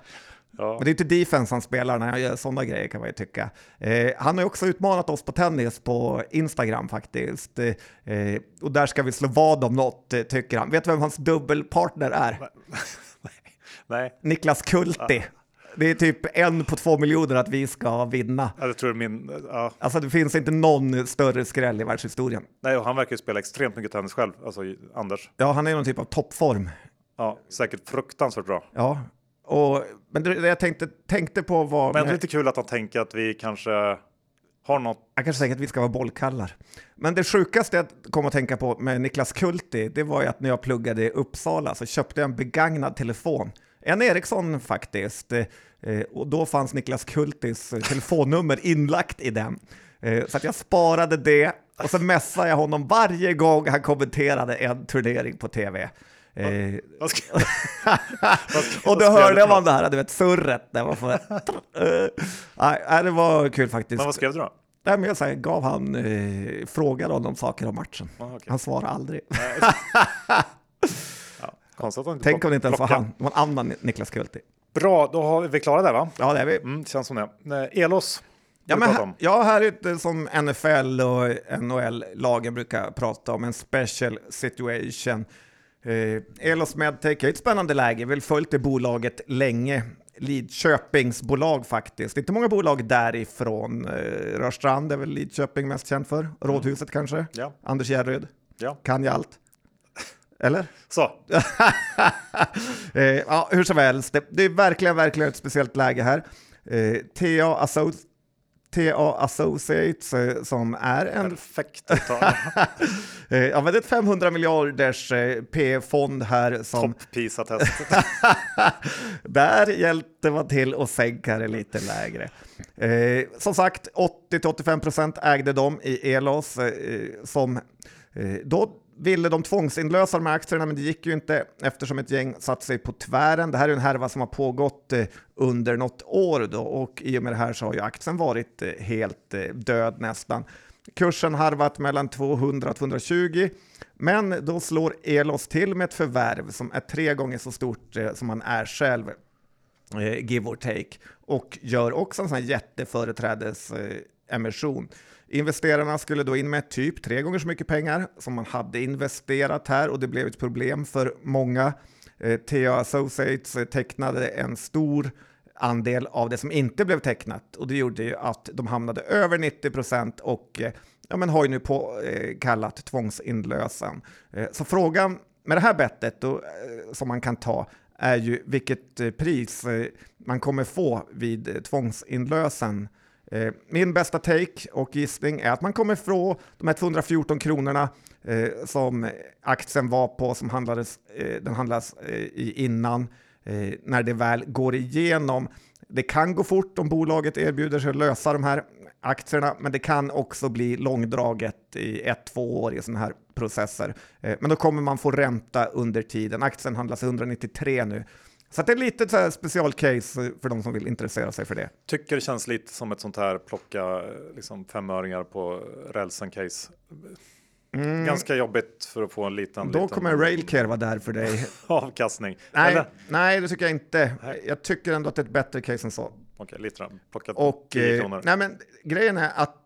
Ja. Men det är inte defense han spelar när han gör sådana grejer kan man ju tycka. Eh, han har ju också utmanat oss på tennis på Instagram faktiskt. Eh, och där ska vi slå vad om något, eh, tycker han. Vet du vem hans dubbelpartner är? Nej, Niklas Kulti. Det är typ en på två miljoner att vi ska vinna. ja, det tror min... Ja. Alltså det finns inte någon större skräll i världshistorien. Nej, och han verkar ju spela extremt mycket tennis själv, alltså Anders. Ja, han är någon typ av toppform. Ja, säkert fruktansvärt bra. Ja, och, men det, det jag tänkte, tänkte på var... Men det är lite kul att han tänker att vi kanske har något. Jag kanske säger att vi ska vara bollkallar. Men det sjukaste jag kom att tänka på med Niklas Kulti, det var ju att när jag pluggade i Uppsala så köpte jag en begagnad telefon. en Ericsson faktiskt. Eh, och då fanns Niklas Kultis telefonnummer inlagt i den. Eh, så att jag sparade det och så messade jag honom varje gång han kommenterade en turnering på tv. Eh, och då hörde man det här, du vet surret. Där man får, Eh, det var kul faktiskt. Men vad skrev du då? Nej, men jag så här, gav han, eh, frågade honom saker om matchen. Ah, okej. Han svarade aldrig. Ja, Tänk om det inte ens var han, det var en annan Niklas Kulti. Bra, då har vi klara där va? Ja, det är vi. Mm, känns som det. Eh, Elos. Ja, men här, om. ja, här är det som NFL och NHL-lagen brukar prata om, en special situation. Eh, Elos Medtech är ett spännande läge, väl följt det bolaget länge. Lidköpingsbolag faktiskt. Inte många bolag därifrån. Eh, Rörstrand är väl Lidköping mest känd för. Rådhuset kanske. Ja. Anders Järryd. Ja. Kan jag allt? Eller? Så, Eh, ja, hur som helst, det, det är verkligen, verkligen ett speciellt läge här. Eh, TA, Asso TA Associates eh, som är en perfekt eh, ja, men det är ett 500 miljarders eh, P-fond här som Topp PISA-testet. där hjälpte man till att sänka det lite lägre. Eh, som sagt, 80-85 procent ägde de i Elos eh, som eh, då ville de tvångsinlösa de här aktierna, men det gick ju inte eftersom ett gäng satt sig på tvären. Det här är en härva som har pågått eh, under något år då och i och med det här så har ju aktien varit eh, helt eh, död nästan. Kursen harvat mellan 200 och 220, men då slår Elos till med ett förvärv som är tre gånger så stort som man är själv give or take, och gör också en sån här jätteföreträdesemission. Investerarna skulle då in med typ tre gånger så mycket pengar som man hade investerat här och det blev ett problem för många. Eh, TA Associates eh, tecknade en stor andel av det som inte blev tecknat och det gjorde ju att de hamnade över 90 procent och eh, ja, men har ju nu på, eh, kallat tvångsinlösen. Eh, så frågan med det här bettet då, eh, som man kan ta är ju vilket eh, pris eh, man kommer få vid eh, tvångsinlösen. Eh, min bästa take och gissning är att man kommer få de här 214 kronorna eh, som aktien var på, som handlades, eh, den handlas i innan, när det väl går igenom. Det kan gå fort om bolaget erbjuder sig att lösa de här aktierna, men det kan också bli långdraget i ett, två år i sådana här processer. Men då kommer man få ränta under tiden. Aktien handlas 193 nu. Så det är lite så specialcase för de som vill intressera sig för det. Tycker det känns lite som ett sånt här plocka liksom femöringar på rälsen case. Ganska jobbigt för att få en liten, Mm. Då liten kommer Railcare vara där för dig. avkastning. Nej, Eller? nej, det tycker jag inte. Nej. Jag tycker ändå att det är ett bättre case än så. Okej, lite. Plockat Och 10 eh, kronor. nej, men grejen är att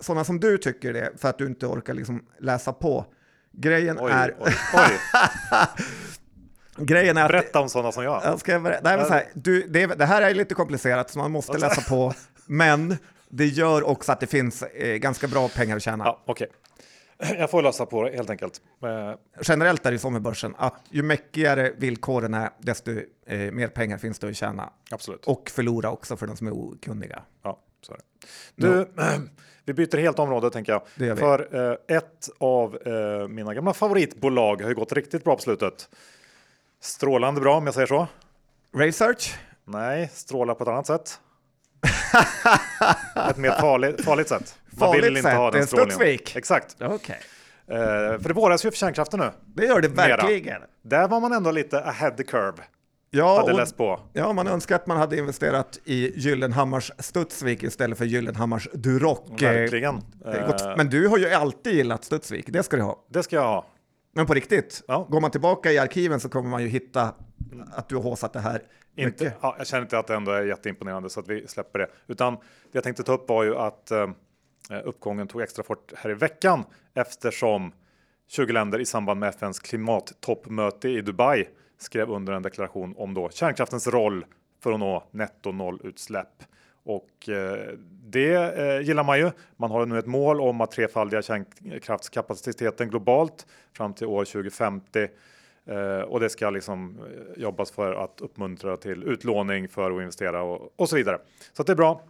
sådana som du tycker det, för att du inte orkar liksom läsa på. Grejen Oj, är, oj, oj. grejen är att Berätta om sådana som jag. Jag ska berätta. Nej, men så här, du, det, det här är lite komplicerat så man måste läsa på, men det gör också att det finns eh, ganska bra pengar att tjäna. Ja, okej. Jag får lösa på det helt enkelt. Eh, Generellt är det så med börsen att ju mäckigare villkoren är, desto eh, mer pengar finns det att tjäna. absolut. Och förlora också för de som är okunniga. Ja, så är det. Du, vi byter helt område tänker jag. Det gör vi. För eh, ett av eh, mina gamla favoritbolag har ju gått riktigt bra på slutet. Strålande bra om jag säger så. Research? Nej, strålar på ett annat sätt. ett mer farligt, farligt sätt. Man Farligt vill inte sätt, ha den strålningen. Studsvik. Exakt. Okej. Eh, för det våras ju för kärnkraften nu. Det gör det Mera. verkligen. Där var man ändå lite ahead the curve. Ja, Hade läst på. ja, man önskar att man hade investerat i Gyllenhammars Studsvik istället för Gyllenhammars Duroc. Verkligen. Eh, Men du har ju alltid gillat Studsvik, det ska du ha. det ska jag ha. Men på riktigt, Ja. går man tillbaka i arkiven så kommer man ju hitta att du har håsat det här Inte, mycket. ja, jag känner inte att det ändå är jätteimponerande så att vi släpper det. Utan det jag tänkte ta upp var ju att eh, uppgången tog extra fart här i veckan eftersom 20 länder i samband med FNs klimattoppmöte i Dubai skrev under en deklaration om då kärnkraftens roll för att nå netto nollutsläpp. Och eh, det eh, gillar man ju. Man har nu ett mål om att trefaldiga kärnkraftskapaciteten globalt fram till år 2050. Eh, och det ska liksom jobbas för att uppmuntra till utlåning för att investera och, och så vidare. Så att det är bra.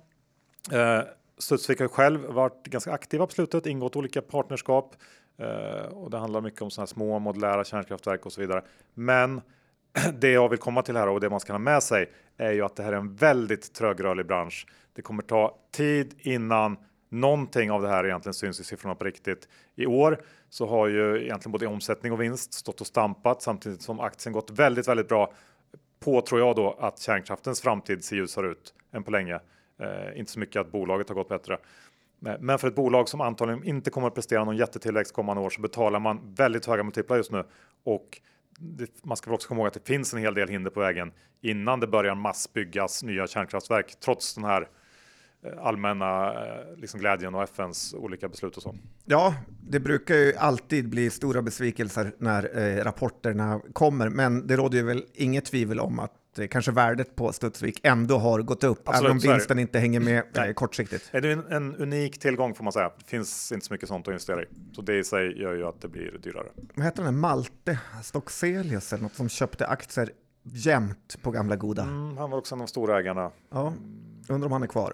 Studsvik har ju själv varit ganska aktiva på slutet, ingått olika partnerskap och det handlar mycket om sådana här små modulära kärnkraftverk och så vidare. Men det jag vill komma till här och det man ska ha med sig är ju att det här är en väldigt trögrörlig bransch. Det kommer ta tid innan någonting av det här egentligen syns i siffrorna på riktigt. I år så har ju egentligen både omsättning och vinst stått och stampat samtidigt som aktien gått väldigt, väldigt bra på tror jag då att kärnkraftens framtid ser ljusare ut än på länge. Eh, inte så mycket att bolaget har gått bättre. Eh, men för ett bolag som antagligen inte kommer att prestera någon jättetillväxt kommande år så betalar man väldigt höga multiplar just nu och det, man ska väl också komma ihåg att det finns en hel del hinder på vägen innan det börjar massbyggas nya kärnkraftverk trots den här eh, allmänna eh, liksom glädjen och FNs olika beslut och så. Ja, det brukar ju alltid bli stora besvikelser när eh, rapporterna kommer, men det råder ju väl inget tvivel om att kanske värdet på Studsvik ändå har gått upp, Absolut, även om vinsten inte hänger med eh, kortsiktigt. Det är en, en unik tillgång får man säga. Det finns inte så mycket sånt att investera i, så det i sig gör ju att det blir dyrare. Vad heter den? Malte Stockselius eller något som köpte aktier jämt på gamla goda. Mm, han var också en av de stora ägarna. Ja, undrar om han är kvar.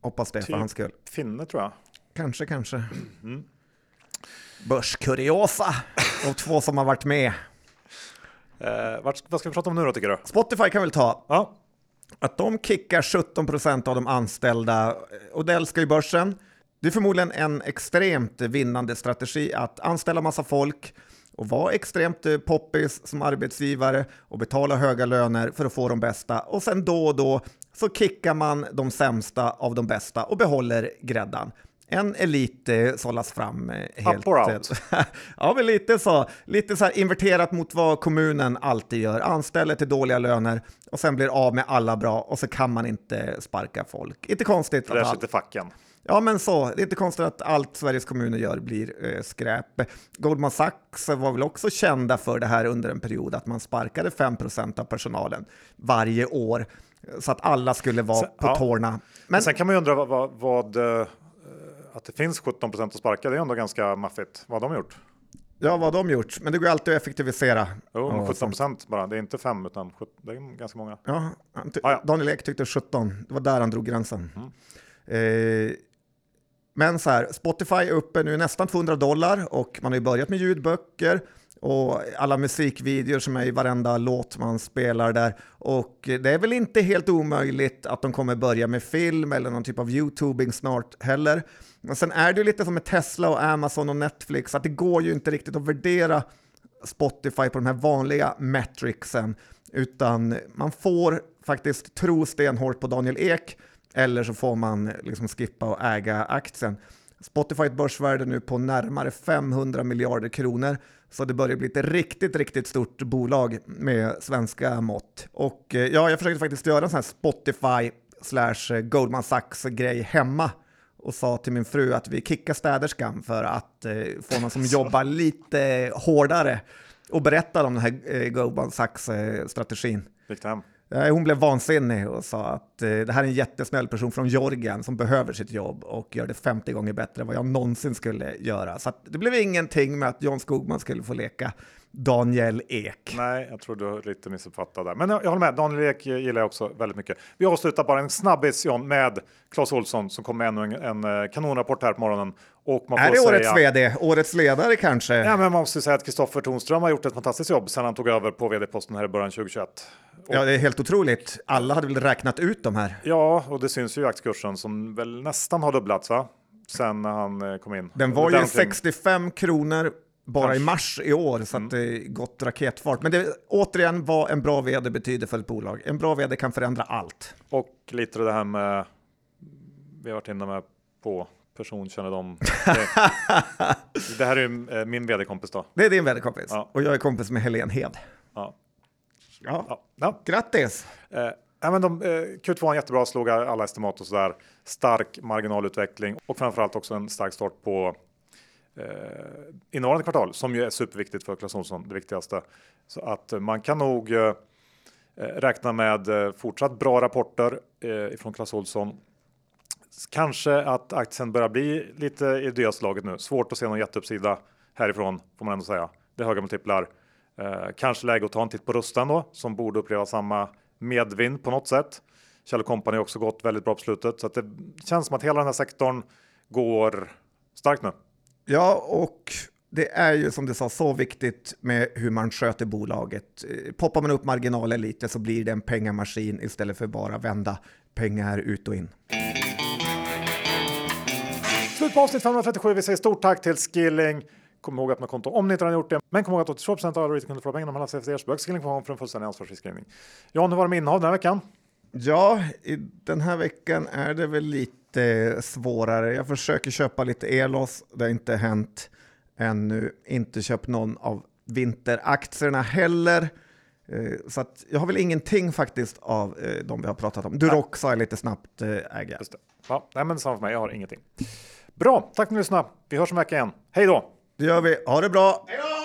Hoppas det typ för hans skull. Finne tror jag. Kanske, kanske. Mm. Börskuriosa, de två som har varit med. Eh, vad, vad ska vi prata om nu då tycker du? Spotify kan väl ta. Ja. Att de kickar 17 procent av de anställda. Odell ska ju börsen. Det är förmodligen en extremt vinnande strategi att anställa massa folk och vara extremt eh, poppis som arbetsgivare och betala höga löner för att få de bästa och sen då och då så kickar man de sämsta av de bästa och behåller gräddan en elit eh, sållas fram. Eh, helt, Up or out? ja, men lite så. Lite så här inverterat mot vad kommunen alltid gör. Anställer till dåliga löner och sen blir av med alla bra och så kan man inte sparka folk. Inte konstigt. Där sitter facken. Ja, men så. Det är inte konstigt att allt Sveriges kommuner gör blir eh, skräp. Goldman Sachs var väl också kända för det här under en period, att man sparkade 5% av personalen varje år så att alla skulle vara så, på ja. tårna. Men sen kan man ju undra vad, vad, vad eh, att det finns 17 procent att sparka, det är ändå ganska maffigt. Vad har de gjort? Ja, vad har de gjort? Men det går alltid att effektivisera. Jo, 17 procent bara. Det är inte 5 utan 17, det är ganska många. Ja, ah, ja. Daniel Ek tyckte 17. Det var där han drog gränsen. Mm. Eh, men så här, Spotify är uppe nu nästan 200 dollar och man har ju börjat med ljudböcker och alla musikvideor som är i varenda låt man spelar där. Och det är väl inte helt omöjligt att de kommer börja med film eller någon typ av YouTubing snart heller. Men sen är det ju lite som med Tesla och Amazon och Netflix, att det går ju inte riktigt att värdera Spotify på de här vanliga metricsen, utan man får faktiskt tro stenhårt på Daniel Ek, eller så får man liksom skippa och äga aktien. Spotify ett börsvärde nu på närmare 500 miljarder kronor, så det börjar bli ett riktigt, riktigt stort bolag med svenska mått. Och eh, ja, jag försökte faktiskt göra en sån här Spotify slash Goldman Sachs grej hemma och sa till min fru att vi kickar städerskan för att eh, få någon som jobbar lite hårdare och berätta om den här eh, Goldman Sachs-strategin. Eh, Eh, hon blev vansinnig och sa att eh, det här är en jättesnäll person från Georgien som behöver sitt jobb och gör det 50 gånger bättre än vad jag någonsin skulle göra. Så det blev ingenting med att John Skogman skulle få leka Daniel Ek. Nej, jag tror du lite missuppfattat där. Men jag, jag håller med, Daniel Ek gillar jag också väldigt mycket. Vi avslutar bara en snabbis John med Claes Olsson som kom med ännu en, en eh, kanonrapport här på morgonen. Är det årets säga, vd? Årets ledare kanske? Ja, men man måste säga att Kristoffer Tonström har gjort ett fantastiskt jobb sedan han tog över på vd-posten här i början 2021. Och, ja, det är helt otroligt. Alla hade väl räknat ut de här? Ja, och det syns ju i aktiekursen som väl nästan har dubblats va? Sen när han eh, kom in. Den var ju 65 kronor bara Kanske. i mars i år, så mm. att det gått raketfart. Men det återigen vad en bra vd betyder för ett bolag. En bra vd kan förändra allt. Och lite det här med, vi har varit inne med på personkännedom. Det, det här är eh, min vd-kompis då. Det är din vd-kompis. Ja. Och jag är kompis med Helen Hed. Ja. Ja. ja. Grattis! Eh, men de, eh, Q2 var jättebra, slog alla estimat och sådär. Stark marginalutveckling och framförallt också en stark start på eh, innevarande kvartal som ju är superviktigt för Clas Ohlson, det viktigaste. Så att man kan nog eh, räkna med eh, fortsatt bra rapporter eh, från Clas Ohlson. Kanske att aktien börjar bli lite i dödslaget nu. Svårt att se någon jätteuppsida härifrån får man ändå säga. Det är höga multiplar. Eh, kanske läge att ta en titt på Rustan då, som borde uppleva samma medvind på något sätt. Kjell Company har också gått väldigt bra på slutet, så att det känns som att hela den här sektorn går starkt nu. Ja, och det är ju som du sa så viktigt med hur man sköter bolaget. Eh, poppar man upp marginalen lite så blir det en pengamaskin istället för bara vända pengar ut och in. Slut på avsnitt 537. Vi säger stort tack till Skilling. Kom ihåg att öppna konto om ni inte har gjort det. Men kom ihåg att 82 av alla kunder får pengarna mellan sig för deras böcker. Skilling får för en fullständig ansvarsfri skrivning. Jan, hur var det med innehav den här veckan? Ja, i den här veckan är det väl lite svårare. Jag försöker köpa lite Elos. Det har inte hänt ännu. Inte köpt någon av vinteraktierna heller. Eh, Så att jag har väl ingenting faktiskt av eh, de vi har pratat om. Durox har jag lite snabbt eh, äga. Just det. Ja, nej, men samma för mig. Jag har ingenting. Bra, tack för att ni lyssnade. Vi hörs om en vecka igen. Hej då! Det gör vi. Ha det bra! Hej då!